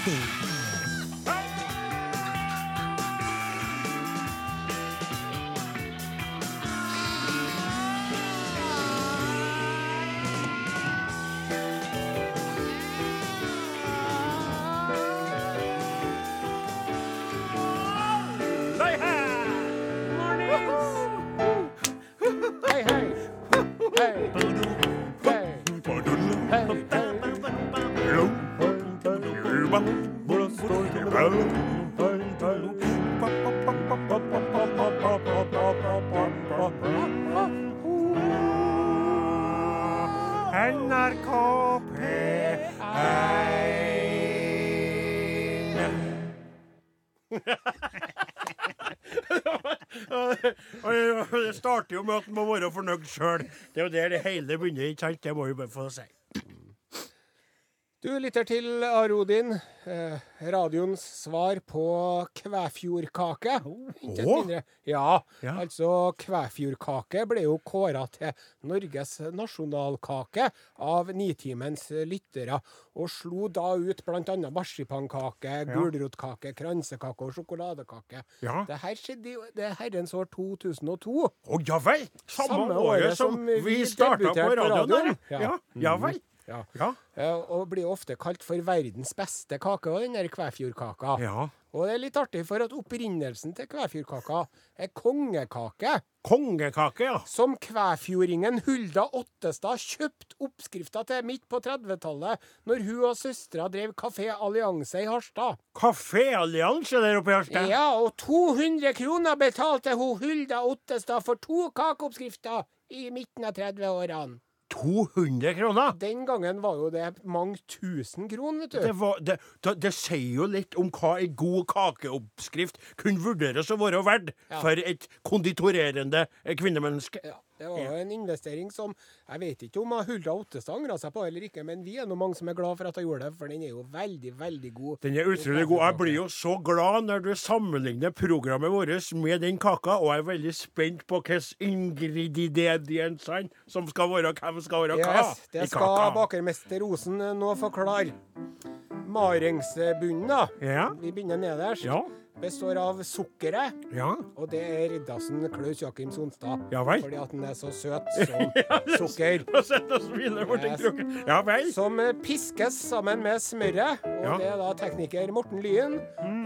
Are og sjøl. Det er jo der det hele begynner. ikke sant? Det må vi bare få si. Du lytter til Arodin, eh, radioens svar på kvæfjordkake. Intet Åh. mindre. Ja, Ja. altså kvæfjordkake ble jo kåra til Norges nasjonalkake av Nitimens lyttere, og slo da ut bl.a. marsipankake, gulrotkake, kransekake og sjokoladekake. Ja. Det her skjedde i det er herrens år 2002. Å ja vel! Samme, året som vi starta på radioen. radioen. Ja. Ja, ja vel. Ja. Ja. Eh, Og blir ofte kalt for verdens beste kake, og den der kvæfjordkaka. ja. Og det er litt artig, for at opprinnelsen til kvæfjordkaka er kongekake. Kongekake, ja. Som kvæfjordingen Hulda Ottestad kjøpte oppskrifta til midt på 30-tallet, når hun og søstera drev Kafé Allianse i Harstad. Kaféallianse der oppe i Harstad. Ja, og 200 kroner betalte hun Hulda Ottestad for to kakeoppskrifter i midten av 30-årene. 200 kroner! Den gangen var jo det mange tusen kroner, vet du. Det, var, det, det, det sier jo litt om hva ei god kakeoppskrift kunne vurderes å være verdt Ja. for et konditorerende kvinnemenneske. Ja, det var jo en investering som Jeg vet ikke om Hulda Ottestad angra seg på eller ikke, men vi er nå mange som er glad for at hun gjorde det, for den er jo veldig, veldig god. Den er utrolig god. Jeg blir jo så glad når du sammenligner programmet vårt med den kaka, og jeg er veldig spent på hvilke ingrediensene som skal være hvem skal være hva Yes, det skal bakermester Osen nå forklare. Marengsbunnen, da. Ja. Vi begynner nederst. Ja. Består av sukkeret, Ja. og det er Riddarsen Klaus Jakim Sonstad. Ja vel. Fordi at den er så søt som sukker. Ja vel. Som eh, piskes sammen med smøret. Og Ja. det er da tekniker Morten Lyen.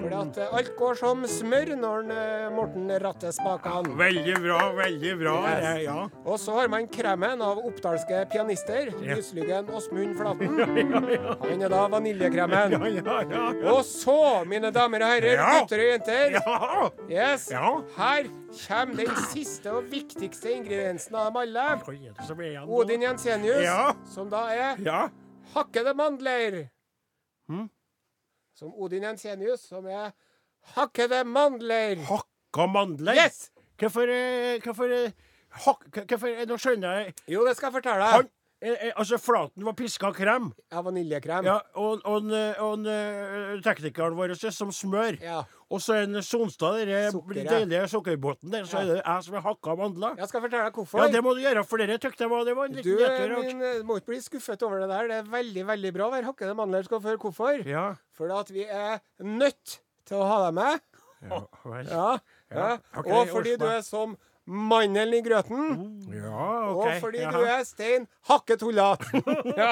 Fordi at eh, alt går som smør når eh, Morten ratter spakene. Veldig bra, veldig bra. Yes. Ja. Og så har man kremen av oppdalske pianister. Ja. Lyslyggen Åsmund Flaten. Han er da vaniljekremen. Ja, ja, ja, ja. Og så, mine damer og herrer, Ja. Gutter jenter, Ja. yes, Ja. her kommer den siste og viktigste ingrediensen av dem alle. Odin Jensenius, Ja. som da er Ja. hakkede mandler. Hm? Som Odin Jensenius, som er hakkede mandler. Hakka mandler? Yes! Hvorfor eh, Hvorfor eh, hak, Hvorfor eh, Nå skjønner jeg Jo, det skal jeg fortelle deg. Eh, eh, Altså, Flaten var piska krem. Ja, vaniljekrem. Ja, og, og, eh, og teknikeren vår er som smør. Ja. Og så en Sonstad, den deilige sukkerbåten der. Så Ja. er det jeg som har hakka mandler. Jeg skal fortelle deg hvorfor. Ja, det må du gjøre, for dere tykte jeg var det var en Du liten nedtur. min, må ikke bli skuffet over det der. Det er veldig veldig bra å være hakkede mandler. Skal du høre hvorfor? Ja. For at vi er nødt til å ha deg med. Ja, vel. Ja. ja. Ja, ok, Og fordi du er som mandelen i grøten. ja OK. Og fordi ja. du er stein hakketullete. ja.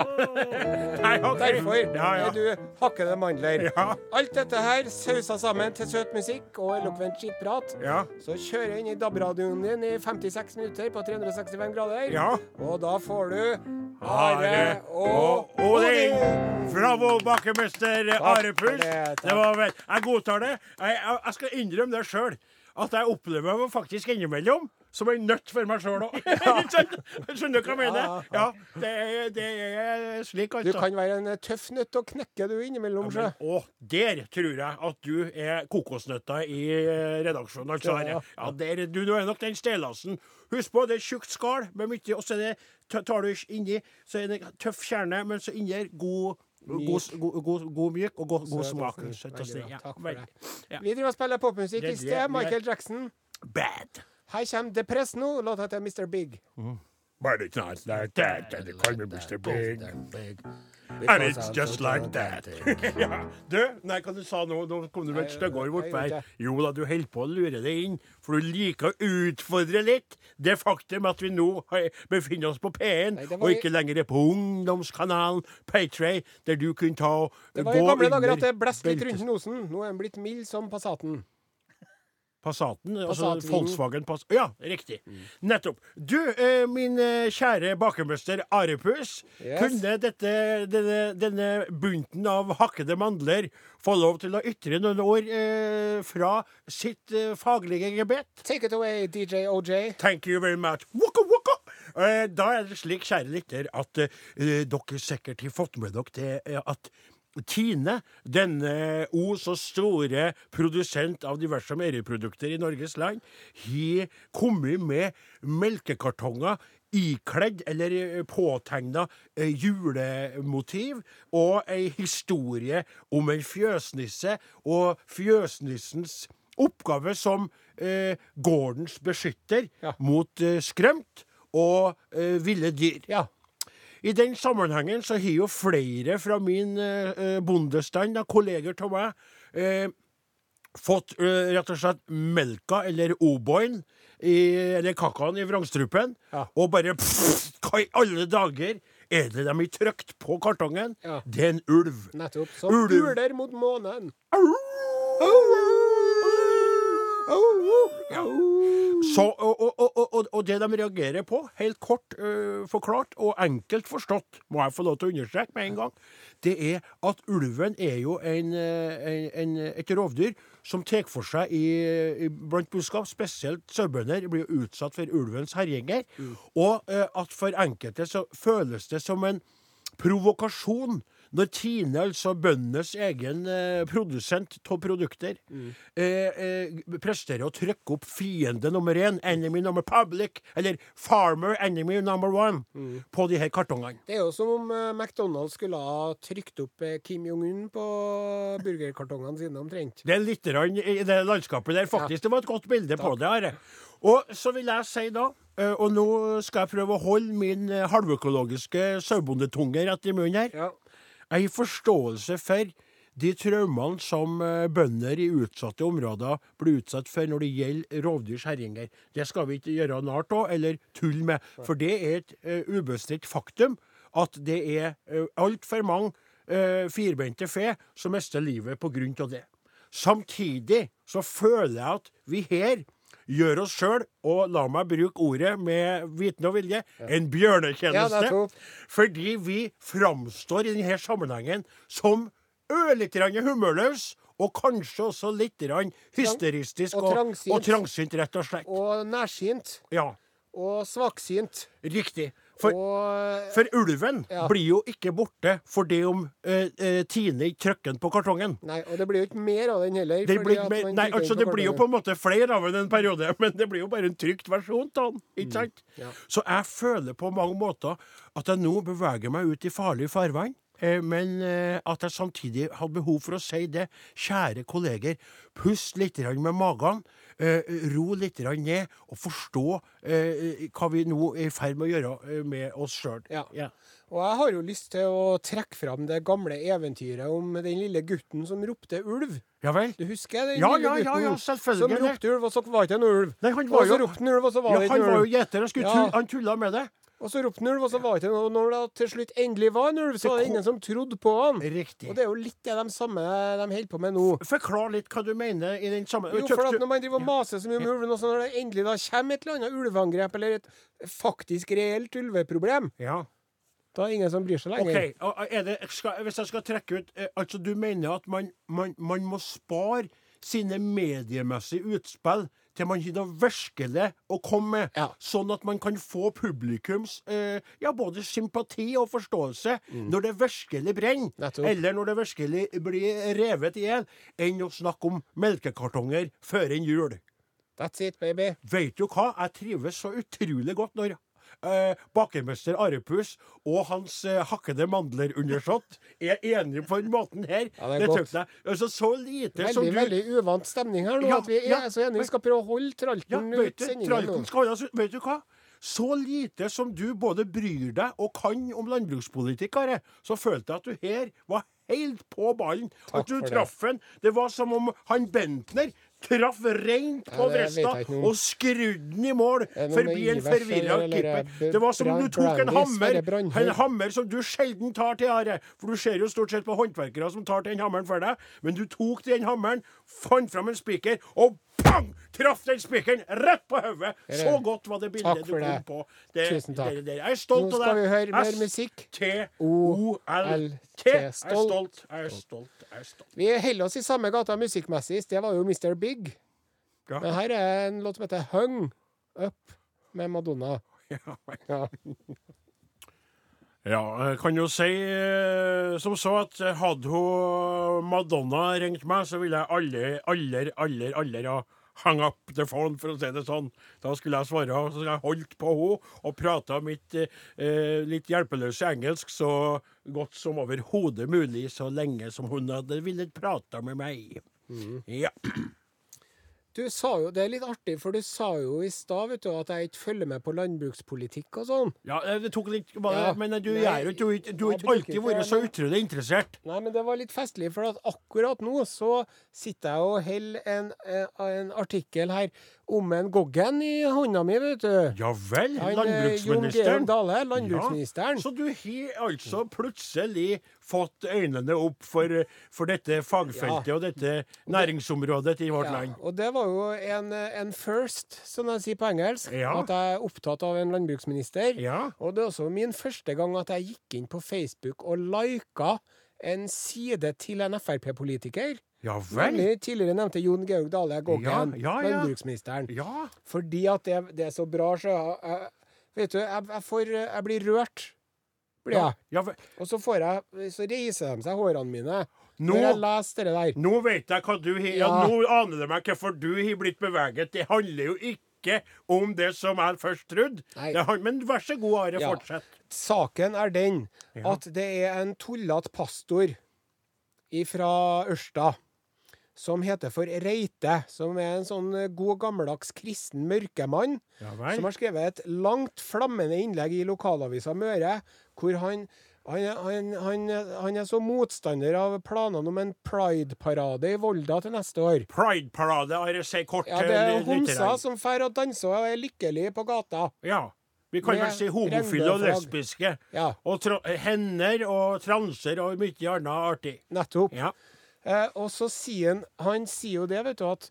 Nei, ok. Derfor Ja, ja. er du hakkede mandler. Ja. Alt dette her sausa sammen til søt musikk og elokvent skittprat. Ja. Så kjører jeg inn i DAB-radioen din i 56 minutter på 365 grader. Ja. Og da får du Are og Odin fra vår Arepuls Are Puls. for det, takk. Det var vel Jeg godtar det. Jeg, jeg, jeg skal innrømme det sjøl. At jeg opplever meg faktisk innimellom som en nøtt for meg sjøl òg. Skjønner du hva jeg mener? Ja, det er, det er slik, Du altså. kan være en tøff nøtt å knekke du innimellom, Ja, Men, og der tror jeg at du er kokosnøtta i eh, redaksjonen. Altså, Ja. Ja, der, du, du er nok den stelasen. Husk på, det er tjukt skall med mye, og så det, tar du inni, så er det tøff kjerne, men så inni er god God, god, god, god myk og god, god smak. Søt og snill. Ja, det. Vi driver og spiller popmusikk i sted. Michael Jackson. Bad. Her kommer Depress nå, låta til Mr. Big. But it's not like that, that they call me Mr. Big. And it's just like that. ja. Du, nei, hva du sa nå? Nå kom du med et her. vet Jo da, du holder på å lure deg inn, for du liker å utfordre litt det faktum at vi nå befinner oss på P1, Nei, og ikke lenger er på ungdomskanalen Paytray, der du kunne ta og gå under Det var i gamle dager at det blåste litt rundt nosen. Nå er den blitt mild som Passaten. Passaten, altså Volkswagen Pass... Ja, riktig. Nettopp. Du, eh, min eh, kjære bakermester Arepus, Yes. kunne dette, denne, denne bunten av hakkede mandler få lov til å ytre noen ord eh, fra sitt eh, faglige gebet? Take it away, DJ OJ. Thank you very much. Waka, waka. Eh, da er det slik, kjære lytter, at eh, dere sikkert har fått med dere det at Tine, denne o så store produsent av diverse meieriprodukter i Norges land, har kommet med melkekartonger ikledd eller eh, påtegna eh, julemotiv og ei historie om en fjøsnisse og fjøsnissens oppgave som eh, gårdens beskytter Ja. mot eh, skrømt og eh, ville dyr. Ja. I den sammenhengen så har jo flere fra min eh, eh, bondestand, kolleger av meg, eh, fått eh, rett og slett melka, eller O'boyen, i- eller kakaen i vrangstrupen, Ja. og bare pff, Hva i alle dager er det de har trykt på kartongen? Ja. Det er en ulv. Nettopp. Som Ulv. uler mot månen. Så, og, og, og, og, det de reagerer på, helt kort uh, forklart og enkelt forstått, må jeg få lov til å understreke med en gang, det er at ulven er jo en, øh, en, en, et rovdyr som tar for seg i, i blant buskap, spesielt sauebønder blir utsatt for ulvens herjinger. Og uh, at for enkelte så føles det som en provokasjon når Tine, altså bøndenes egen eh, produsent av produkter, eh, eh, presterer å trykke opp fiende nummer én, enemy number public, eller farmer enemy number one, på de her kartongene. Det er jo som om eh, McDonald's skulle ha trykt opp eh, Kim Jong-un på burgerkartongene sine, omtrent. Det er litt i det landskapet der, faktisk. Det var et godt bilde på det. Are. Og så vil jeg si da, eh, og nå skal jeg prøve å holde min halvøkologiske sauebondetunge rett i munnen her. Ja. Har forståelse for de traumene som eh, bønder i utsatte områder blir utsatt for når det gjelder rovdyrs herjinger. Det skal vi ikke gjøre narr av eller tulle med, for det er et uh, ubestridt faktum at det er uh, altfor mange uh, firbente fe som mister livet av det. Samtidig så føler jeg at vi her gjør oss sjøl, og la meg bruke ordet med viten og vilje, en bjørnetjeneste. Ja, Fordi vi framstår i denne sammenhengen som ørlite grann humørløse, og kanskje også litt hysteristisk og og, trangsynt. og trangsynt, rett og slett. Og nærsynt. Ja, Og svaksynt. riktig. For, og for ulven Ja. blir jo ikke borte fordi om eh, eh, Tine ikke trykker den på kartongen. Nei, og det blir jo ikke mer av den heller. Det blir, mer- nei, altså det blir jo på en måte flere av den en periode, men det blir jo bare en trygt versjon av den. Ikke sant? ja. Så jeg føler på mange måter at jeg nå beveger meg ut i farlig farvann. eh, Men eh, at jeg samtidig hadde behov for å si det. Kjære kolleger, pust litt med magen. Eh, Ro litt ned, og forstå eh, hva vi nå er i ferd med å gjøre eh, med oss sjøl. Ja. Og jeg har jo lyst til å trekke fram det gamle eventyret om den lille gutten som ropte ulv. Ja vel? Du husker den Ja, lille ja, ja, gutten ja, som selvfølgelig. ropte ulv, og så var det ikke en ulv. Nei, han var Og så jo- ropte han ulv, og så var det ikke en var jo gjeter og skulle Ja. han tulla med det. Og så ropte han ulv, og så var det ikke. Og når det til slutt endelig var en ulv, så var det ingen som trodde på han. Riktig. Og det er jo litt det de samme de holder på med nå. Forklar litt hva du mener i den samme Jo, for at når man driver og maser så mye om ulven, og så når det endelig da kommer et eller annet ulveangrep, eller et faktisk reelt ulveproblem, Ja. da er det ingen som bryr seg lenger. OK. Er det, skal, hvis jeg skal trekke ut eh, Altså, du mener at man, man, man må spare sine mediemessige utspill til man har noe virkelig å komme med, Ja. sånn at man kan få publikums eh, ja, både sympati og forståelse når det virkelig brenner, Mm. Eller når det virkelig blir revet i hjel, enn å snakke om melkekartonger før en jul. That's it, baby. Vet du hva? Jeg trives så utrolig godt når eh, bakermester Arepus og hans eh, hakkede mandler-undersått er enige på den måten her. Ja, det er godt. jeg. Altså, så lite som Veldig, du veldig uvant stemning her nå. Ja, at vi er ja, så enige. Vi skal prøve å holde tralten ja, ut sendingen nå. Vet du hva? så lite som du både bryr deg og kan om landbrukspolitikk, Are, så følte jeg at du her var helt på ballen. Takk at du for det. han. Det var som om han Bentner traff rent på vresta og skrudde den i mål forbi en forvirra keeper. Det var som om du tok en hammer, en hammer som du sjelden tar til, Are. For du ser jo stort sett på håndverkere som tar til den hammeren for deg. Men du tok den hammeren, fant fram en spiker, og pang! Traff den spikeren rett på hodet. Så godt var det bildet du kom det. på. Det, Tusen takk. det- Jeg er stolt Nå av deg. skal vi høre mer musikk. S-T-O-L-T. Jeg er stolt. Jeg er stolt. Jeg er stolt. Vi holder oss i samme gata musikkmessig. Det var jo Mr. Big. Ja. Men her er en låt som heter Hung Up med Madonna. Ja, Ja. Ja, jeg kan jo si eh, som så at hadde hun Madonna ringt meg, så ville jeg aller, aller, aller, aller ha hang up the phone, for å si det sånn. Da skulle jeg svare, og så jeg holdt på henne og prata mitt eh, litt hjelpeløse engelsk så godt som overhodet mulig, så lenge som hun hadde villet prate med meg. Ja. Du sa jo, Det er litt artig, for du sa jo i stad at jeg ikke følger med på landbrukspolitikk og sånn. ja, eh, det tok litt bare, Ja. Men du Nei, er jo ikke- du, du har ikke alltid vært så utrolig interessert. Nei, men det var litt festlig, for at akkurat nå så sitter jeg og holder en, en, en artikkel her om en Goggen i hånda mi, vet du. Ja vel, Han, eh, Jon Georg landbruksministeren. Dale, landbruksministeren. Så du har altså plutselig fått øynene opp for, for dette fagfeltet Ja. og dette næringsområdet i vårt Ja, land? og det var jo en, en first, som de sier på engelsk. Ja. At jeg er opptatt av en landbruksminister. Ja. Og det er også min første gang at jeg gikk inn på Facebook og lika en side til en Frp-politiker. Ja vel? Nemlig tidligere nevnte Jon Georg Dale Goggen, Ja, ja, landbruksministeren. Ja. Fordi at det, det er så bra, så jeg, Vet du, jeg, jeg, får, jeg blir rørt. Blir jeg. Og så får jeg Så reiser de seg, hårene mine, Nå- når jeg leser det der. Nå vet jeg hva du har ja. Nå aner det meg hvorfor du har blitt beveget. Det handler jo ikke om det som jeg først trodde. Men vær så god, Are, fortsett. Saken er den at det er en tullete pastor fra Ørsta som heter for Reite, som er en sånn eh, god gammeldags kristen mørkemann, Ja som har skrevet et langt, flammende innlegg i lokalavisa Møre, hvor han han, han, han, han er så motstander av planene om en prideparade i Volda til neste år. Pride-parade, jeg si kort Ja, Det er lytterne. homser som drar og danser og er lykkelige på gata. Ja. Vi kan vel si homofile og lesbiske. Ja, Og hender og transer og mye annet artig. nettopp. Ja. Eh, og så sier han Han sier jo det, vet du, at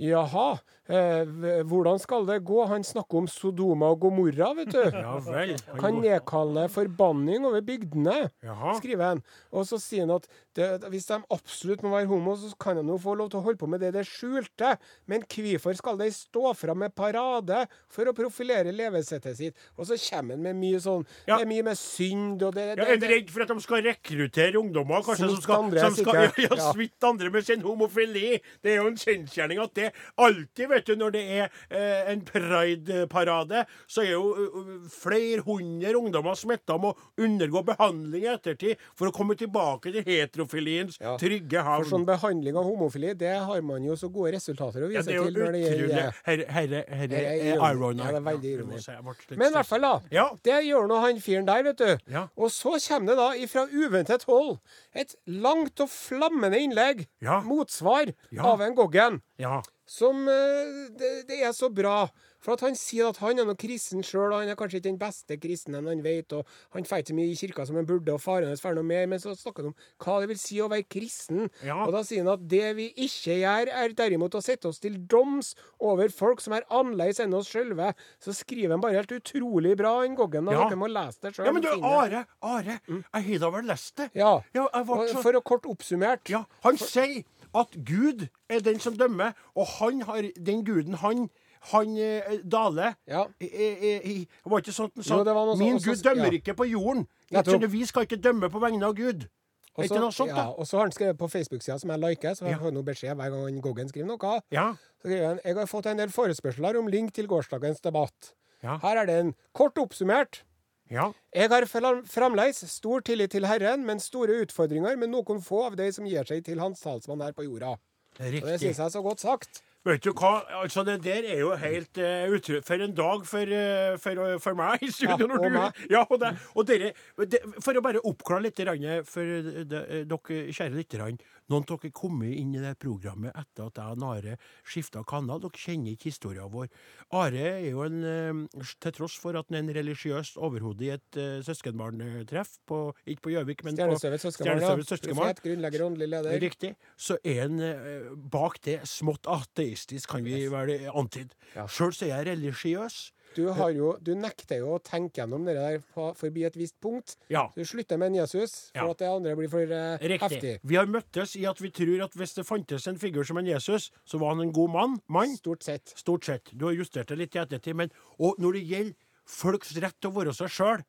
Jaha, eh, hvordan skal det gå? Han snakker om Sodoma og Gomorra, vet du. ja vel. Kan nedkalle forbanning over bygdene, Jaha. skriver han. Og så sier han at det, hvis de absolutt må være homo, så kan de jo få lov til å holde på med det det skjulte. Men hvorfor skal de stå fram med parade for å profilere levesettet sitt? Og så kommer han med mye sånn Ja. Det er mye med synd og det, Ja, det, er du redd for at de skal rekruttere ungdommer? Kanskje som skal, andre, som skal ja, ja, Ja. smitte andre med sin homofili? Det er jo en kjensgjerning at det alltid, vet du, når det er eh, en pride-parade, så er jo uh, flere hundre ungdommer smitta og må undergå behandling i ettertid for å komme tilbake til heterofiliens Ja. trygge For sånn behandling av homofili, det har man jo så gode resultater å vise til. Ja, det er jo til utrolig. Herre, herre, herre Det er er ironi. ironi. Ja, det er veldig Ja, ironi. må si, jeg ble litt Men i hvert fall, da. Ja. Det gjør nå han fyren der, vet du. Ja. Og så kommer det da ifra uventet hold et langt og flammende innlegg, Ja. motsvar, av en Goggen. Ja. Som eh, det, det er så bra. For at han sier at han er noe kristen sjøl, og han er kanskje ikke den beste kristne han vet, og han ikke så mye i kirka som han burde, og faren hans får noe mer, men så snakker han om hva det vil si å være kristen. Ja. Og da sier han at det vi ikke gjør, er derimot å sette oss til doms over folk som er annerledes enn oss sjølve. Så skriver han bare helt utrolig bra, han Goggen. og Ja. Dere må lese det sjøl. ja, men du, Are, Are, jeg har da vel lest det? Ja. Ja, For å kort oppsummert Ja, Han sier at Gud er den som dømmer, og han har den guden han han eh, Dale Ja. eh, eh, Var ikke sånn han sa Jo, det Min sånn- Gud dømmer ja. ikke på jorden. Skjønner, vi skal ikke dømme på vegne av Gud. Er ikke noe sånt, ja, da? og så har han skrevet på Facebook-sida som jeg liker, så jeg Ja. får noe beskjed hver gang Goggen skriver noe. Ja. Så skriver han Jeg har fått en del forespørsler om link til gårsdagens debatt. Ja. Her er den. Kort oppsummert. Ja. Jeg har fremdeles stor tillit til Herren, men store utfordringer med noen få av de som gir seg til hans talsmann her på jorda. Riktig. Og det syns jeg er så godt sagt. Vet du hva, altså det der er jo helt uh, utro... For en dag for, uh, for, uh, for meg i studio. Ja, og du, meg. ja, og, det, og dere, det, For å bare oppklare litt for dere kjære lytterne. Noen av dere kom inn i det programmet etter at jeg og Are skifta kanal. Dere kjenner ikke historien vår. Are er jo en, eh, til tross for at han er en religiøs overhode i et uh, søskenbarntreff, på, ikke på Gjøvik, men på Stjernestøvets søskenbarn. Profet, grunnlegger, åndelig leder. Riktig. Så er han eh, bak det smått ateistisk, kan vi vel antyde. Ja. Sjøl så er jeg religiøs. Du, har jo, du nekter jo å tenke gjennom det der forbi et visst punkt. Ja. Du slutter med en Jesus for Ja. at det andre blir for uh, heftig. Vi har møttes i at vi tror at hvis det fantes en figur som en Jesus, så var han en god mann. mann. Stort sett. Stort sett. Du har justert det litt i ettertid. Men og når det gjelder folks rett til å være seg sjøl,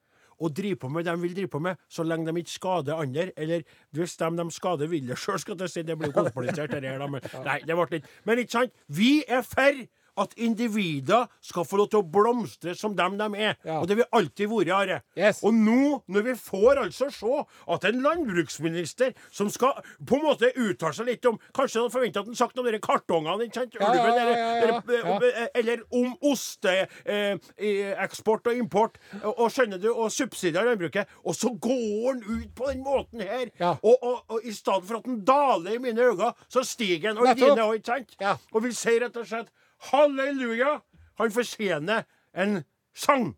og drive på med det de vil drive på med, så lenge de ikke skader andre, eller hvis de, de skader vil det sjøl, skal jeg si. Det blir komplisert, dette her. Men, nei, det ble litt Men ikke sant? Vi er for at individer skal få lov til å blomstre som dem de er. Ja. Og det vil alltid være. Yes. Og nå, når vi får altså se at en landbruksminister som skal på en måte uttale seg litt om Kanskje han forventa at han sagt noe om de kartongene, ikke sant? Ulven, ja, ja, eller, eller, eller om osteeksport og import, og, og skjønner du, og subsidier i landbruket. Og så går han ut på den måten her. Og, og, og i stedet for at han daler i mine øyne, så stiger han. Og i dine òg, ikke sant? Og vil si rett og slett halleluja! Han fortjener en sang.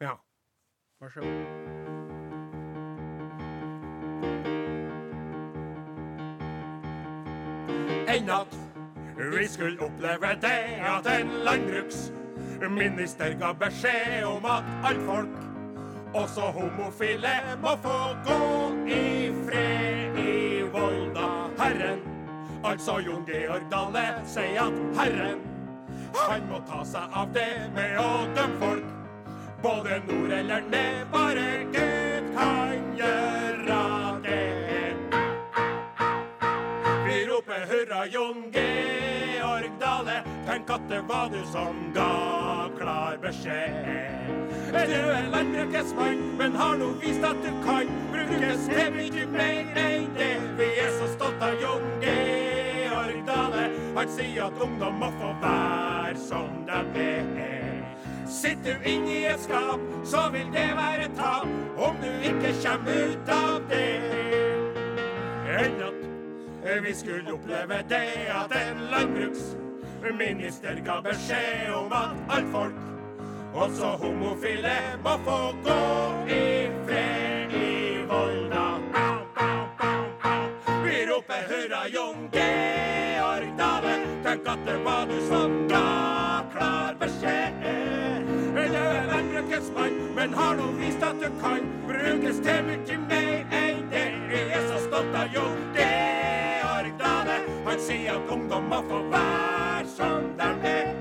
Ja. Vær så god. En natt vi skulle oppleve det at en landbruksminister ga beskjed om at alle folk, også homofile, må få gå i fred i Volda. Herren, altså Jon Georg Dale, sier at Herren, han må ta seg av det med å dømme folk. Både nord eller ned, bare Gud kan gjøre det. Vi roper hurra, Jon Georg Dale. Tenk at det var du som ga klar beskjed. Du er landbrukets mann, men har nå vist at du kan brukes til mye mer enn det. Vi er så stolte av Jon. Han sier at ungdom må få være som de er. Sitter du inni et skap, så vil det være tap om du ikke kommer ut av det. En natt vi skulle oppleve det at en landbruksminister ga beskjed om at alt folk, også homofile, må få gå i fred i Volda. Vi roper hurra, Georg Dale. Tenk at det var du som ga klar beskjed. Du er landbrukets mann, men har nå vist at du kan brukes til mye mer enn det. Vi er så stolt av Jon Georg Dale. Han sier at ungdom må få være som de er.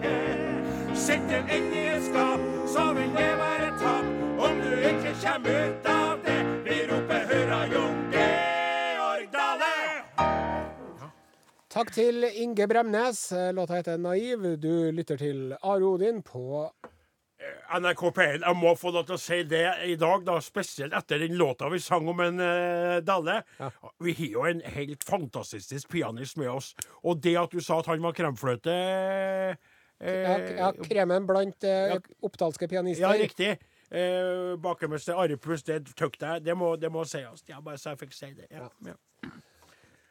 Sitter inni et skap, så vil det være tap om du ikke kommer ut av Takk til Inge Bremnes. Låta heter 'Naiv'. Du lytter til Are Odin på NRK P1. Jeg må få lov til å si det i dag, da, spesielt etter den låta vi sang om en uh, Dalle. Vi har jo en helt fantastisk pianist med oss. Og det at du sa at han var kremfløte eh, ja, ja, kremen blant eh, oppdalske pianister. Ja, riktig. Eh, Bakermester Arepus, det tøkk deg. Det må, det må sies. Ja, bare så jeg fikk si det. Ja. Ja.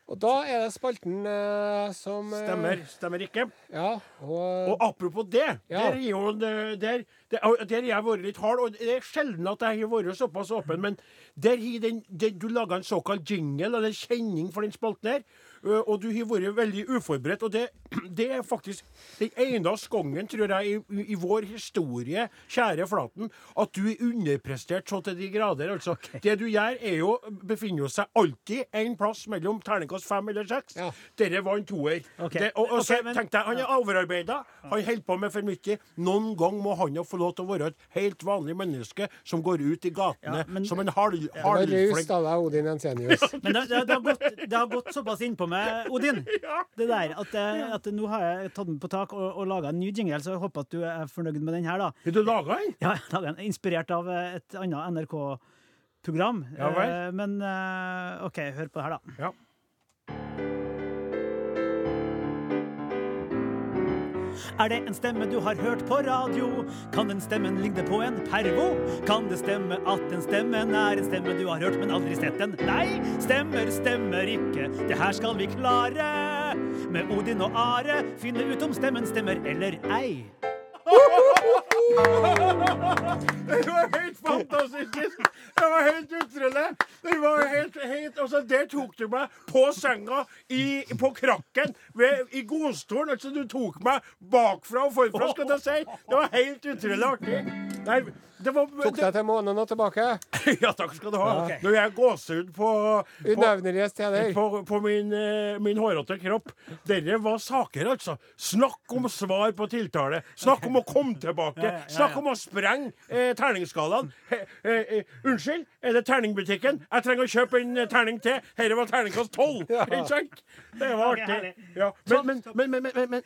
Og da er det spalten eh, som eh, Stemmer. Stemmer ikke. Ja, og, Og apropos det, Ja. der er jo der, der, der har jeg vært litt hard. Og det er sjelden at jeg har vært såpass åpen, men der har den, den, du laga en såkalt jingle, eller kjenning for den spalten her. Ø, Og du har vært veldig uforberedt. Og det, det er faktisk den eneste gangen, tror jeg, i, i vår historie, kjære Flaten, at du er underprestert så til de grader. Altså, det du gjør, er jo befinner seg alltid en plass mellom terningkast fem eller seks. Ja. Dere var en toer. Okay. Det, og, og så Ok, men- tenkte jeg, Han er overarbeida. Han holder på med for mye. Noen gang må han jo få lov til å være et helt vanlig menneske som går ut i gatene Ja, men- som en halv, det var raust av deg, Odin Jensenius. Men det, det, det, har gått, det har gått såpass innpå meg, Odin, det der, at, at nå har jeg tatt den på tak og, og laga en ny jingle, så jeg håper at du er fornøyd med den her, da. Har du laga en? Ja, jeg en inspirert av eh, et annet NRK-program. Ja. Eh, Men eh, OK, hør på det her, da. Ja. Er det en stemme du har hørt på radio? Kan den stemmen ligne på en pervo? Kan det stemme at den stemmen er en stemme du har hørt, men aldri sett den? Nei, stemmer stemmer ikke. Det her skal vi klare. Med Odin og Are finne ut om stemmen stemmer eller ei. Det var helt fantastisk! Det var helt utrolig! Det var helt, helt altså Der tok du meg på senga, i, på krakken, ved, i godstolen. Altså, du tok meg bakfra og forfra, skal jeg si. Det var helt utrolig artig. Nei, var, Tok deg til månedene tilbake? ja, takk skal du ha. Ja. Når jeg gåsehud på Unevnelige steder. På, på min, min hårete kropp. Dette var saker, altså. Snakk om svar på tiltale. Snakk om å komme tilbake. Snakk om å sprenge eh, terningsskalaen. Eh, eh, unnskyld, er det terningbutikken? Jeg trenger å kjøpe en terning til. Dette var terningkast tolv. Ikke sant? Det var artig. Men, men, men,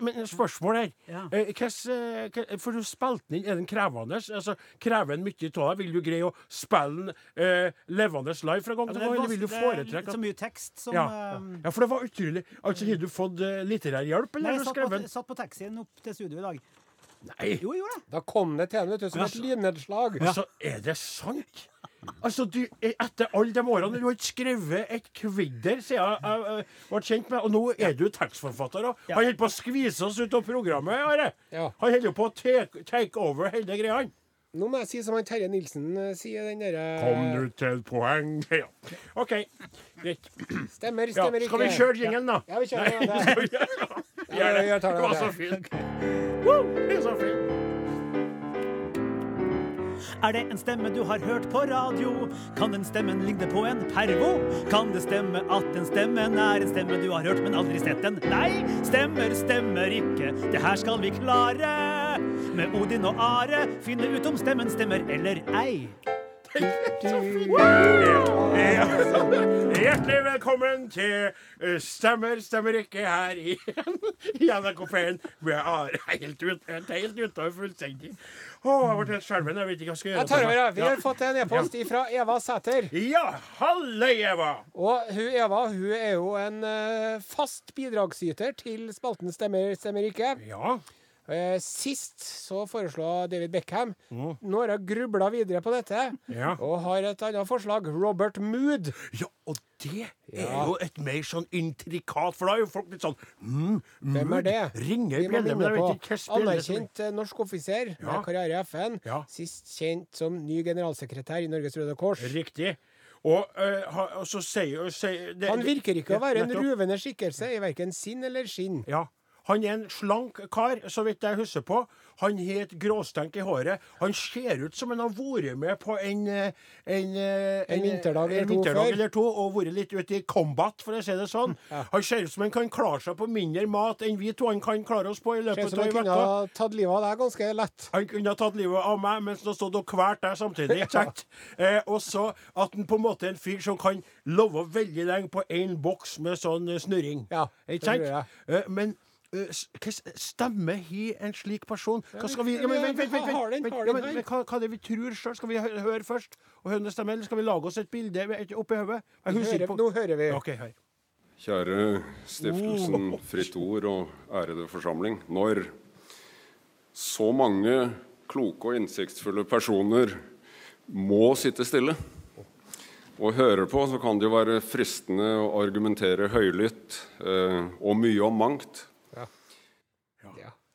men, spørsmål her. For du spilte den inn. Er den krevende? Altså, krever den mye av deg? Vil du greie å spille den eh, levende live fra gang til gang, eller vil du foretrekke at... så mye tekst som ja. eh, ja, for det var utrolig. Altså, Har du fått uh, litterær hjelp, Nei, eller jeg du satt på, satt på taxien opp til studio i dag. Nei, Jo, jo, gjorde. Da kom det til henne, som et lynnedslag. altså, er det sant? Altså, du, eh, Etter alle de årene Du har ikke skrevet et kvidder siden jeg jeg, ble kjent med Og nå er du tekstforfatter. Og Ja. Han holder på å skvise oss ut av programmet. Are. Ja. Han holder på å take, take over hele greia. Nå må jeg si som han Terje Nilsen eh, sier, den derre Kom du til poeng? Ja. OK, greit. Stemmer, Ja, stemmer ikke. skal vi kjøre jingelen, da? Ja, vi kjører Nei, den. vi gjøre det? Ja, det. Det det, var så fint. Woo, Det er så fint. Er det en stemme du har hørt på radio? Kan den stemmen ligne på en pervo? Kan det stemme at den stemmen er en stemme du har hørt, men aldri sett den? Nei, stemmer, stemmer ikke. Det her skal vi klare. Med Odin og Are finne ut om stemmen stemmer eller ei. Hjertelig velkommen til eh, Stemmer, stemmer ikke her i, i NRK P1. Vi er helt, ut, helt utover fullstendig. Å, jeg ble helt skjelven. Jeg vet ikke hva jeg skal gjøre. Jeg tar over, ja. Vi Ja. har fått en e-post fra Eva Sæter. Ja, halløy, Eva. Og hun Eva hun er jo en eh, fast bidragsyter til spalten Stemmer, stemmer ikke. Ja. Eh, sist så foreslo David Beckham. Nå har jeg grubla videre på dette, Ja. og har et annet forslag. Robert Mood. ja, og det er Ja. jo et mer sånn intrikat, for da er jo folk litt sånn mm, Hvem er det? Ringer Vi bjellene, bjelle, men jeg vet ikke anerkjent eh, norsk offiser Ja. med karriere i FN. Ja. Sist kjent som ny generalsekretær i Norges Røde Kors. Riktig. Og, øh, og så sier, sier det, Han virker ikke å være en ruvende skikkelse i verken sinn eller skinn. Ja. Han er en slank kar, så vidt jeg husker på. Han har et gråstenk i håret. Han ser ut som han har vært med på en En, en, En vinterdag eller en vinterdag eller to og vært litt ute i combat, for å si det sånn. Han ser ut som han kan klare seg på mindre mat enn vi to han kan klare oss på i løpet av som av han kunne ha tatt livet av deg ganske lett. Han kunne ha tatt livet av meg mens han stod og kvalte deg samtidig. ikke sant? Eh, og så at han på en måte er en fyr som kan love veldig lenge på én boks med sånn eh, snurring. Ja, ikke sant? Eh, men eh, hva stemme har en slik person? Hva skal vi ja, men, vent, vent, vent, vent, hva, hva er det vi tror sjøl? Skal vi høre først og høre stemme, eller skal vi lage oss et bilde oppi hodet? Hører, nå hører vi. Okay, hør. Kjære stiftelsen Fritt Ord og ærede forsamling. Når så mange kloke og innsiktsfulle personer må sitte stille og høre på, så kan det jo være fristende å argumentere høylytt eh, og mye om mangt.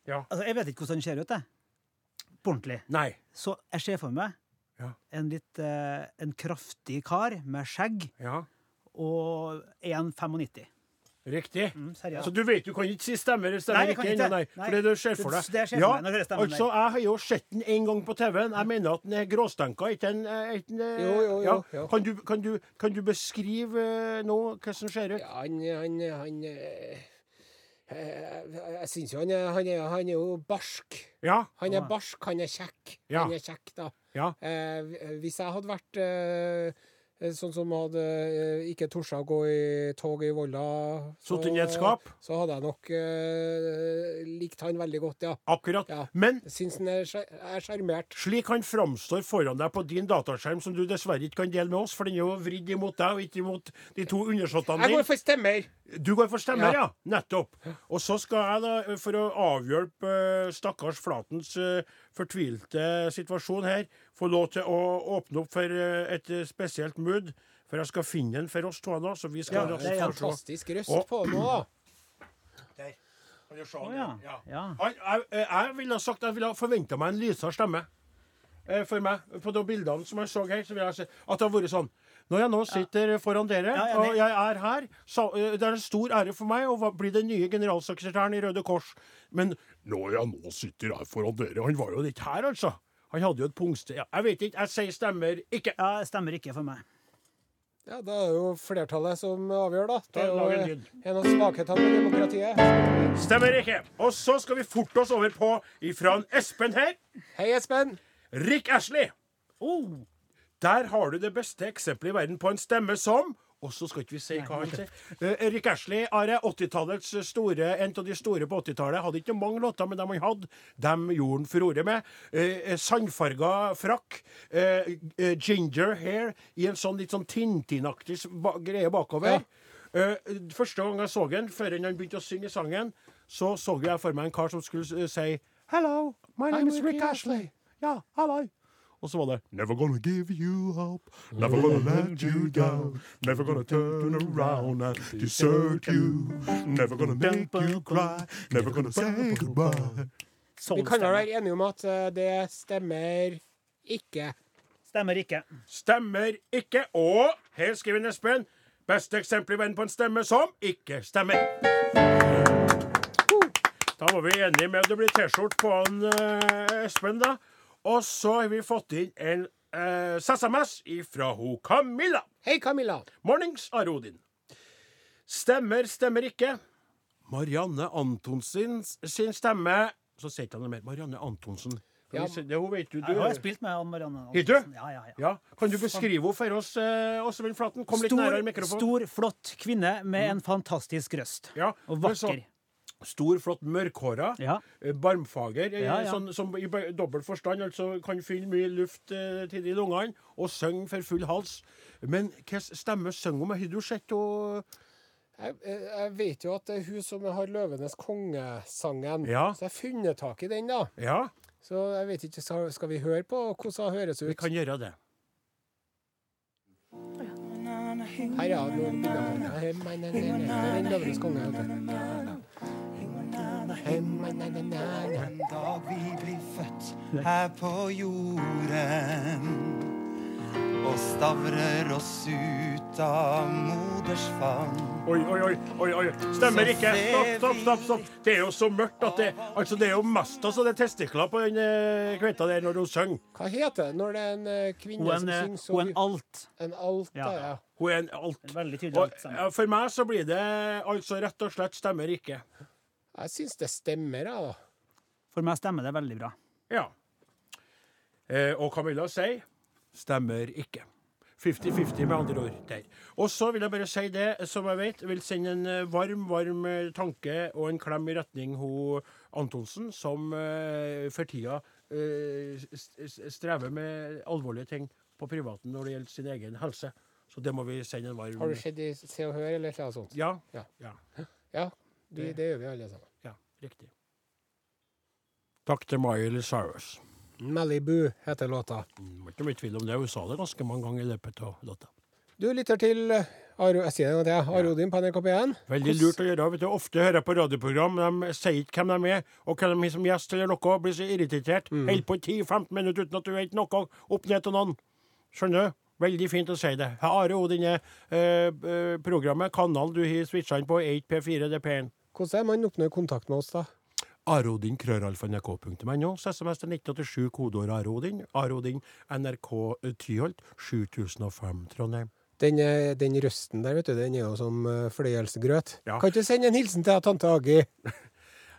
Ja. Altså, jeg vet ikke hvordan den ser ut, jeg. På ordentlig. Nei. Så jeg ser for meg Ja. en litt eh, en kraftig kar med skjegg Ja. og 1,95. Riktig. Mm, seriøst. Så du vet du kan ikke si stemmer eller stemmer Nei, ikke ikke. ennå, nei. Nei. For det du ser for deg. Det- det ja, for altså, jeg har jo sett den en gang på TV-en. Jeg mener at den er gråstenka, ikke en, eh, ikke en eh, Jo, jo, jo, ja. Kan, du, kan, du, kan du beskrive eh, nå hva som ser ut? Ja, han han, han Jeg syns jo han er, han, er, han er jo barsk. Ja. Han er barsk, han er kjekk. Ja. Han er kjekk, da. ja. Eh, hvis jeg hadde vært eh, sånn som hadde eh, ikke torsa å gå i tog i Volda, så, Sittet i et skap? så hadde jeg nok eh, likt han veldig godt, ja. Akkurat. Ja. Men syns han er er sjarmert. slik han framstår foran deg på din dataskjerm, som du dessverre ikke kan dele med oss, for den er jo vridd imot deg og ikke imot de to undersåttene Jeg går for stemmer. Du går for stemmer, ja. Ja. Nettopp. Og så skal jeg, da, for å avhjelpe eh, stakkars Flatens eh, fortvilte situasjon her, få lov til å åpne opp for eh, et eh, spesielt mood. For jeg skal finne den for oss to nå, så vi skal Ja, det er. Fantastisk røst Og- på nå. Der. Kan du se oh, ja. Ja. Ja. Jeg, eh, jeg ville ha sagt jeg ville ha forventa meg en lysere stemme. Eh, For meg, På de bildene som jeg så her, så vil jeg si at det har vært sånn Når jeg nå sitter foran dere, Ja, jeg er og jeg er her så, Det er en stor ære for meg å bli den nye generalsekretæren i Røde Kors. Men når jeg nå sitter her foran dere Han var jo ikke her, altså. Han hadde jo et pungsted. Ja, jeg vet ikke. Jeg sier stemmer ikke. Ja, stemmer ikke for meg. Ja, Da er det jo flertallet som avgjør, da. Det er Lag en jo lyd. en av svakhetene med demokratiet. Stemmer ikke. Og så skal vi forte oss over på ifra en Espen her. Hei, Espen. Rick Ashley. Oh, Der har du det beste eksempelet i verden på en stemme som og så skal ikke vi si hva han sier. Eh, Rick Ashley Are, 80-tallets store, en av de store på 80-tallet. Hadde ikke mange låter, men dem han hadde, dem gjorde han furore med. Eh, Sandfarga frakk. Eh, eh, ginger hair i en sånn litt sånn Tintin-aktig greie bakover. Eh, første gang jeg så han, før han begynte å synge sangen, så så jeg for meg en kar som skulle eh, si Hello, my name is Rick Ashley. Ja, hallo. Og så var det Never gonna give you up, never gonna let you down, never gonna turn around and desert you, never gonna make you cry, never gonna say goodbye. sånn Vi kan vel være enige om at eh, det stemmer ikke. Stemmer ikke. Stemmer ikke. Og her skriver Espen Beste eksempel i verden på en stemme som ikke stemmer. Da var vi enige med at det blir T-skjorte på han eh, Espen, da. Og så har vi fått inn en eh, SMS fra ho Camilla. Hei, Camilla. Mornings, Arodin. Stemmer, stemmer ikke. Marianne Antonsen sin stemme Så sier ikke han noe mer. Marianne Antonsen. Ja. Det hun vet du, du Jeg har spilt med Ann Marianne. Har du? Antonsen. Ja, ja, ja. Ja. Kan du beskrive henne for oss, eh, Åsvild Flaten? Kom litt Stor, nærmere mikrofonen. stor, flott kvinne med en fantastisk røst. Ja, Og men så- vakker. Stor, flott, mørkhåra. Ja. eh, Barmfager, eh, Ja, ja. Sånn, som i dobbel forstand altså kan fylle mye luft eh, til de lungene og synge for full hals. Men hvilken stemme synger hun med? Har du sett henne Jeg, eh, jeg vet jo at det er hun som har 'Løvenes konge'-sangen. Ja. Så jeg har funnet tak i den, da. Ja, Så jeg vet ikke, skal, skal vi høre på hvordan hun høres vi kan gjøre det. Her, nei, nei. Det er 'Løvenes konge'. Vet du. Hei, nei, nei, nei, nei. En dag vi blir født her på jorden og stavrer oss ut av moders favn. Oi, oi, oi, oi, oi. Stemmer ikke. Stopp, stopp, stopp. stopp. Det er jo så mørkt at det Altså, det er jo mest altså, det er testikler på den eh, kveita der når hun synger. Hva heter det når det er en eh, kvinne er som en, synger så hun er en alt. En alt, Ja. ja. Hun er en alt. Veldig tydelig alt for meg så blir det altså rett og slett stemmer ikke. Jeg syns det stemmer, jeg, da. For meg stemmer det veldig bra. Ja. Eh, og Camilla sier stemmer ikke. 50-50 med andre ord der. Og så vil jeg bare si det, som jeg vet, vil sende en eh, varm, varm eh, tanke og en klem i retning ho Antonsen, som eh, for tida eh, strever med alvorlige ting på privaten når det gjelder sin egen helse. Så det må vi sende en varm Har du sett i Se og Hør eller noe sånt? Ja. Ja. Ja. Ja, vi, det gjør vi alle sammen. ja riktig. Takk til Miley Cyrus. Malibu heter låta. Det var ikke mye tvil om det. Hun sa det ganske mange ganger i løpet av låta. Du lytter til Aro, jeg sier det en gang til, Arodin på NRK P1. Veldig lurt å gjøre. vet du. Ofte hører jeg på radioprogram, de sier ikke hvem de er, og hvem de er som gjest eller noe. Blir så irritert. Mm. Holder på 10-15 minutter uten at du vet noe opp ned til noen. Skjønner du? Veldig fint å si det. Are Odin er eh, programmet, kanalen du har switcha inn på, 8P4 DP1. Hvordan er man oppnår kontakt med oss, da? Arodin, krøralfa.nrk.no. SMS til 1987, kodeord Arodin. Arodin, NRK eh, Tyholt, 7005 Trondheim. Den, eh, den røsten der, vet du, den er jo som eh, fløyelsgrøt. Ja. Kan ikke du sende en hilsen til tante Agi?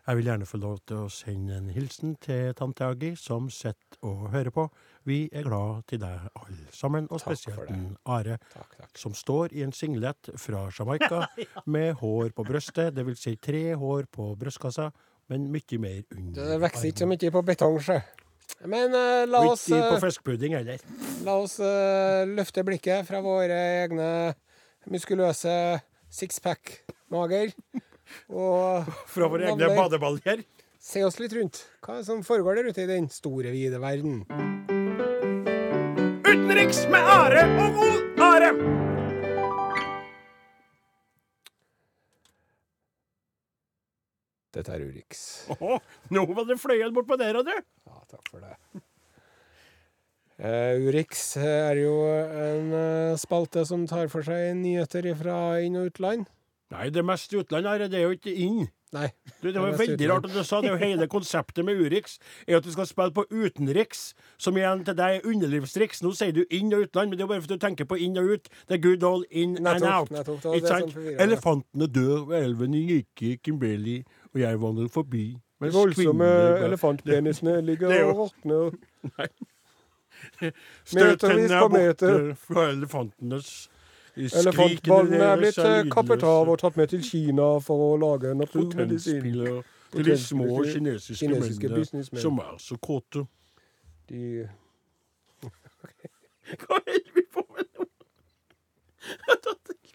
Jeg vil gjerne få lov til å sende en hilsen til tante Agi, som sitter og hører på. Vi er glad til deg alle sammen, og spesielt Are, Takk, takk. som står i en singlet fra Jamaica med hår på brøstet, det vil si tre hår på brystkassa, men mye mer under Det vokser ikke så mye på betong, sjø. Men uh, la oss, ikke på fiskepudding heller. la oss uh, løfte blikket fra våre egne muskuløse sixpack mager. Og Fra våre egne badeballer. Se oss litt rundt. Hva er det som foregår der ute i den store, vide verden? Utenriks med Are og god Are! Dette er Urix. Åh, nå var det fløyet bort på der, og du. Ja, takk for det. Uh, Urix er jo en uh, spalte som tar for seg nyheter fra inn- og utland. Nei, det meste mest utland, her, Det er jo ikke inn. Nei. Du, det var det veldig rart at du sa det. jo Hele konseptet med Urix er at du skal spille på utenriks, som igjen til deg er underlivsriks. Nå sier du inn og utland, men det er bare fordi du tenker på inn og ut. Det er good old in and out. nettopp. Ikke sant? Elefantene dør ved elven i Gikki, Kimberley, og jeg vandrer forbi. De voldsomme elefantpenisene ligger er og råtner. Metervis er på borte meter. fra elefantenes Elefantballene er blitt eh, kappet av og tatt med til Kina for å lage naturmedisin. Til de små kinesiske, kinesiske mennene som er så kåte. De Hva holder vi på med nå?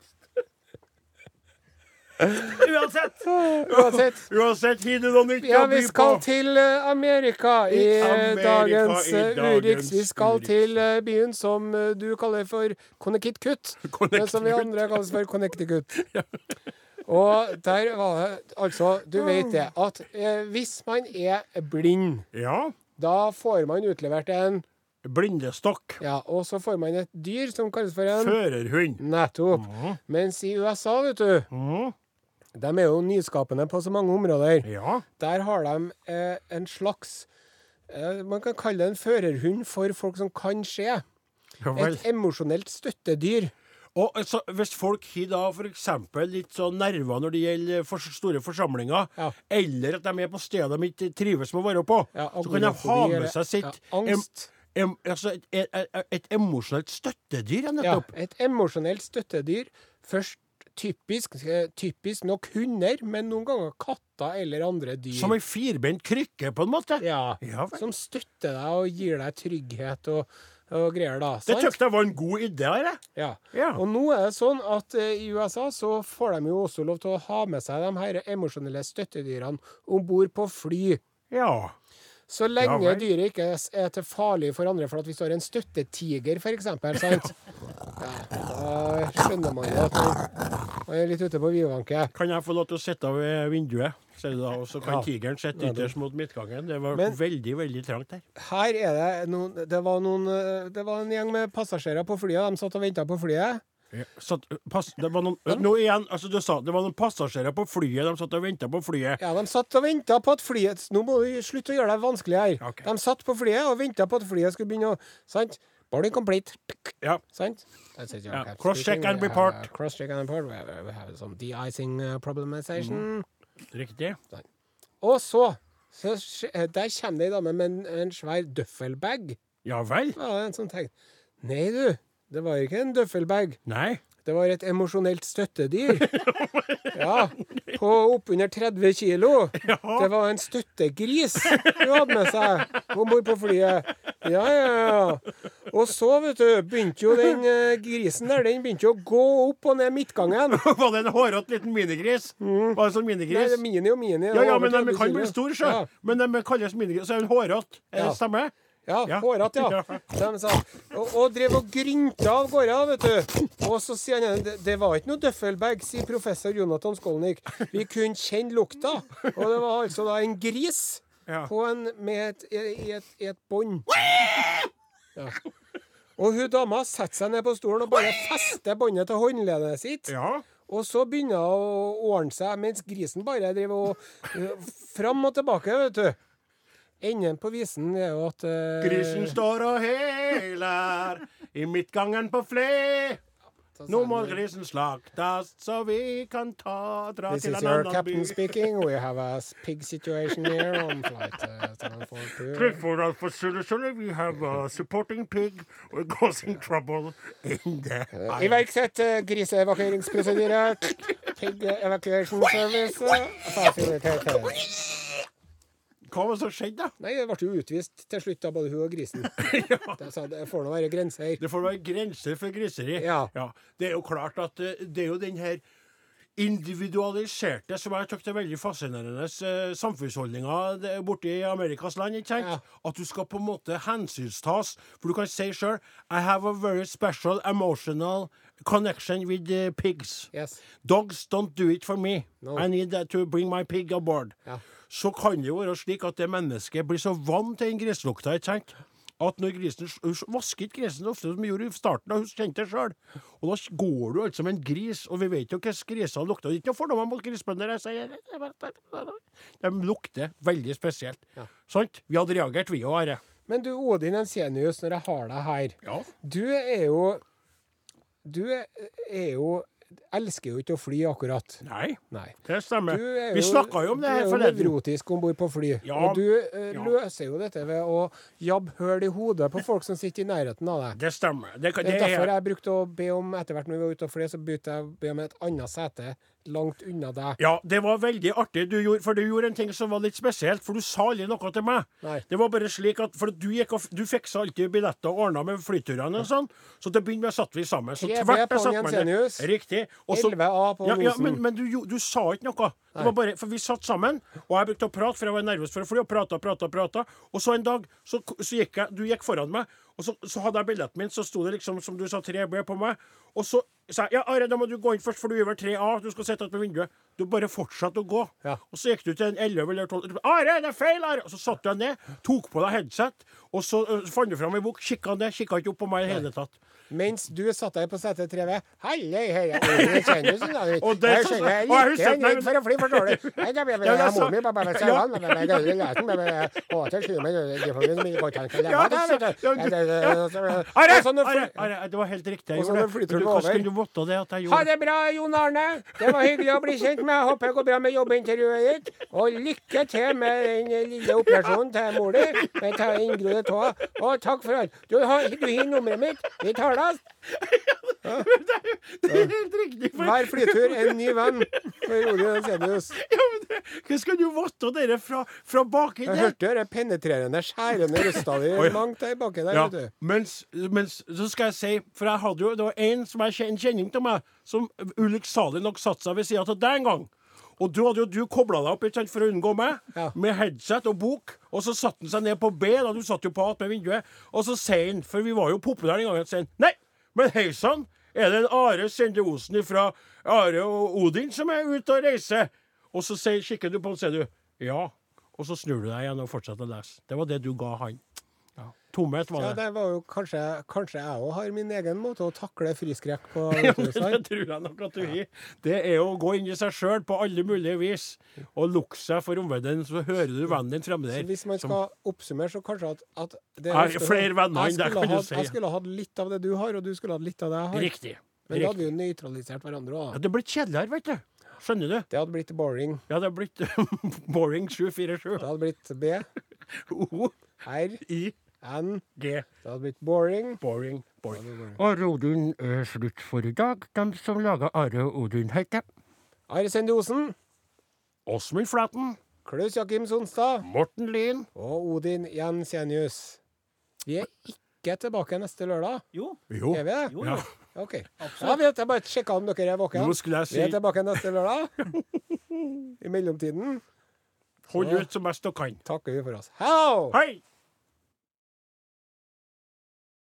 Uansett. Uansett. Uansett, du noe nytt Ja, å vi by på? skal til eh, Amerika i Amerika, dagens i eh, dagens Urix. Vi skal Urix. til eh, byen som du kaller for Connecticut, men som vi andre kaller for Connecticut. Og der var det Altså, du vet det, at eh, hvis man er blind, Ja. da får man utlevert en Blindestokk. Ja, og så får man et dyr som kalles for en Førerhund. Nettopp. Mens i USA, vet du, Mhm. De er jo nyskapende på så mange områder. Ja. Der har de eh, en slags eh, Man kan kalle det en førerhund for folk som kan skje. ja. Et emosjonelt støttedyr. Og altså, Hvis folk har da f.eks. litt sånn nerver når det gjelder for store forsamlinger, Ja. eller at de er på steder de ikke trives med å være på, Ja, så kan de ha med seg sitt ja, angst. Em, em, altså et, et, et, et emosjonelt støttedyr, ja, Ja, et emosjonelt støttedyr. Først typisk, typisk nok hunder, men noen ganger katter eller andre dyr. Som ei firbent krykke, på en måte. ja, Ja som støtter deg og gir deg trygghet og, og greier, da. Det sant? tykte jeg var en god idé. Her, Ja. Ja. Og nå er det sånn at uh, i USA så får de jo også lov til å ha med seg de her emosjonelle støttedyrene om bord på fly. ja. Så lenge ja, dyret ikke er til farlig for andre. For at hvis du har en støttetiger, f.eks., sant? Ja, da skjønner man jo at man er litt ute på vidvanke. Kan jeg få lov til å sitte ved vinduet, da, og så kan Ja. tigeren sitte ytterst mot midtgangen? Det var Men- veldig, veldig trangt der. Her er det noen Det var, noen, eh, det var en gjeng med passasjerer på flyet. De satt og venta på flyet. Ja, satt, pass, det var noen, nå igjen, altså du sa det var noen passasjerer på flyet. De satt og venta på flyet. Ja, De satt og venta på at flyet Nå må du slutte å gjøre det vanskelig her. Okay. De satt på flyet og venta på at flyet skulle begynne å Sant? Boarding complete. Ja. Sant? Ja, cross-check and report. uh, Cross-check and report. We have, we have some de-icing problemization. Riktig. Og så, så Der kommer det ei dame med en, en svær døffelbag. Ja vel? Ja, en sånn tegn. Nei, du. Det var ikke en døffelbag. Nei. Det var et emosjonelt støttedyr. Ja, på oppunder 30 kilo. Det var en støttegris hun hadde med seg om bord på flyet. Ja, ja, ja. Og så, vet du, begynte jo den eh, grisen der Den begynte jo å gå opp og ned midtgangen. Var det en hårete liten minigris? Var det sånn Nei, minigris? det er mini og mini. Ja, ja, over men de 30 kan kilo. bli store, sjø. Ja. Men de kalles minigris. Så er hun hårete. Ja. det stemmer? Ja, Ja. hårete, ja. De sa, og, og drev og grynta av gårde, vet du. Og så sier han det, det var ikke noe døffelbag, sier professor Jonathan Skolnik. Vi kunne kjenne lukta. Og det var altså da en gris Ja. på en, med et, i, et, et bånd. Ja. Og hun dama setter seg ned på stolen og bare fester båndet til håndleddet sitt. Ja. Og så begynner hun å ordne seg, mens grisen bare driver og øh, fram og tilbake, vet du. Enden på visen er jo at uh, Grisen står og heler i midtgangen på fle. Nå må grisen slaktes, så vi kan ta dra This til is en your annen by. captain speaking. We have a pig situation here on flight uh, 742. Clifford Alpha surely we have a supporting pig We're causing trouble in the Uh, Iverksett uh, griseevakueringsprosedyre. Pig evacuation service. uh. Hva var det som skjedde, da? Nei, det ble jo utvist til slutt av både hun og grisen. Det sa det får nå være grenser. Det får være grenser for griseri. Ja. Det er jo klart at eh, det er jo den her individualiserte, som jeg syns er veldig fascinerende, eh, samfunnsholdninger borte i Amerikas land. ikke sant? Ja. At du skal på en måte hensynstas. For du kan si sjøl I have a very special emotional connection with the pigs. Yes. Dogs don't do it for me. No. I need to bring my pig aboard. Ja. Så kan det jo være slik at det mennesket blir så vant til den griselukta, ikke sant? At når grisen Hun vasker ikke grisen ofte som hun gjorde i starten, og hun kjente det sjøl. Og da går du altså med en gris, og vi vet jo hvordan griser lukter. Det er ikke noe fordommer mot grisbønder. jeg sier De lukter veldig spesielt. Ja. Sant? Vi hadde reagert, vi òg, Are. Men du, Odin Ensenius, når jeg har deg her Ja. Du er jo Du er jo Elsker jo ikke å fly, akkurat. Nei, Nei. det stemmer. Er Vi snakka jo om det her Du er jo forleden. nevrotisk om bord på fly. Ja, og du eh, ja. løser jo dette ved å jabbe høl i hodet på folk som sitter i nærheten av deg. Det stemmer. Det, Det det er derfor er, jeg brukte å be om etter hvert når vi var ute og fløy, så begynte jeg å be om et annet sete langt unna deg. ja, det var veldig artig, du gjorde, for du gjorde en ting som var litt spesielt. For du sa aldri noe til meg. Nei. Det var bare slik at For du, gikk og, du fiksa alltid billetter og ordna med flyturene og sånn. Så til å begynne med satt vi sammen. Så 3B tvert på. Jensenius. Riktig. Også, 11A på ja, ja, men, men du, du sa ikke noe. Det var bare, for vi satt sammen, og jeg brukte å prate, for jeg var nervøs for å fly, og prata, prata, prata. Og så en dag så, så gikk jeg Du gikk foran meg, og så, så hadde jeg billetten min, så sto det liksom, som du sa, 3B på meg. Og så sa jeg ja, Are, da må du gå inn først, for du er vel 3A, du skal sitte på vinduet. Du bare fortsatte å gå. Ja. Og så gikk du til en 11 eller 12 Are, det er feil! Are! Og så satte du deg ned, tok på deg headset, og så uh, fant du fram ei bok, kikka ned, kikka ikke opp på meg i det hele tatt. Mens du satt der på sete 3V Hei, hei, hei, Odin Ensenius, da. Og det- jeg er ikke redd for å fly, forstår du. Nei, da blir jeg mor mi, bare, lesen, å, til skyene, det du. var helt riktig. jeg gjorde det. kunne du måtte det at jeg Ha gjorde det? det bra, Jon Arne. Det var hyggelig å bli kjent med. Håper det går bra med jobbintervjuet ditt. Og lykke til med den lille operasjonen til mor di. Og takk for alt. Du har, du nummeret mitt. Vi tar Det er helt riktig. For, Hver flytur en ny venn for Odin Ensenius. ja, men det, hvordan skal du votte dere fra, fra baki Jeg hørte det penetrerende, skjærende røsta di langt der baki der, Ja, vet du. mens, mens så skal jeg si For jeg hadde jo, det var en som en kjenning til meg, som ulykksalig nok satte seg ved sida av deg en gang. Og du hadde jo du kobla deg opp sant, for å unngå meg, Ja. med headset og bok. Og så satte han seg ned på B, da du satt jo på attmed vinduet, og så sier han, for vi var jo populære den gangen, sier han Nei, men hei sann, er det en Are Sende Osen fra Are og Odin som er ute og reiser? Og så kikker du på han, sier du ja. Og så snur du deg igjen og fortsetter å lese. Det var det du ga han. Tomhet var det. Ja, det. var jo kanskje, kanskje jeg òg har min egen måte å takle friskrekk på. Ja, det tror jeg nok at du har. Det er jo å gå inn i seg sjøl på alle mulige vis og lukke seg for omverdenen, så hører du vennen din fremme der. Så hvis man som- skal oppsummere, så kanskje at, at det er flere venner enn deg, kan du si. Jeg skulle hatt litt av det du har, og du skulle hatt litt av det jeg har. Riktig. Men da hadde vi jo nøytralisert hverandre Ja, det hadde blitt kjedeligere, vet du. Skjønner du? Det hadde blitt boring. Ja, det hadde blitt boring 747. Det hadde blitt B, O, R, I, N. G. Det hadde blitt boring. Boring. boring. Are Odin er slutt for i dag. De som laga Are Odin, heter Are Sende Osen, Åsmund Flaten, Klaus Jakim Sonstad Morten Lien. og Odin Jensenius. Vi er ikke tilbake neste lørdag. Jo. Jo. Er vi det? Jo, Ja. jo. OK. Ja, vi har bare sjekka om dere er våkne. Nå skulle jeg Vi er si tilbake neste lørdag. I mellomtiden hold ut som best du kan. takker vi for oss. Hei! Hei!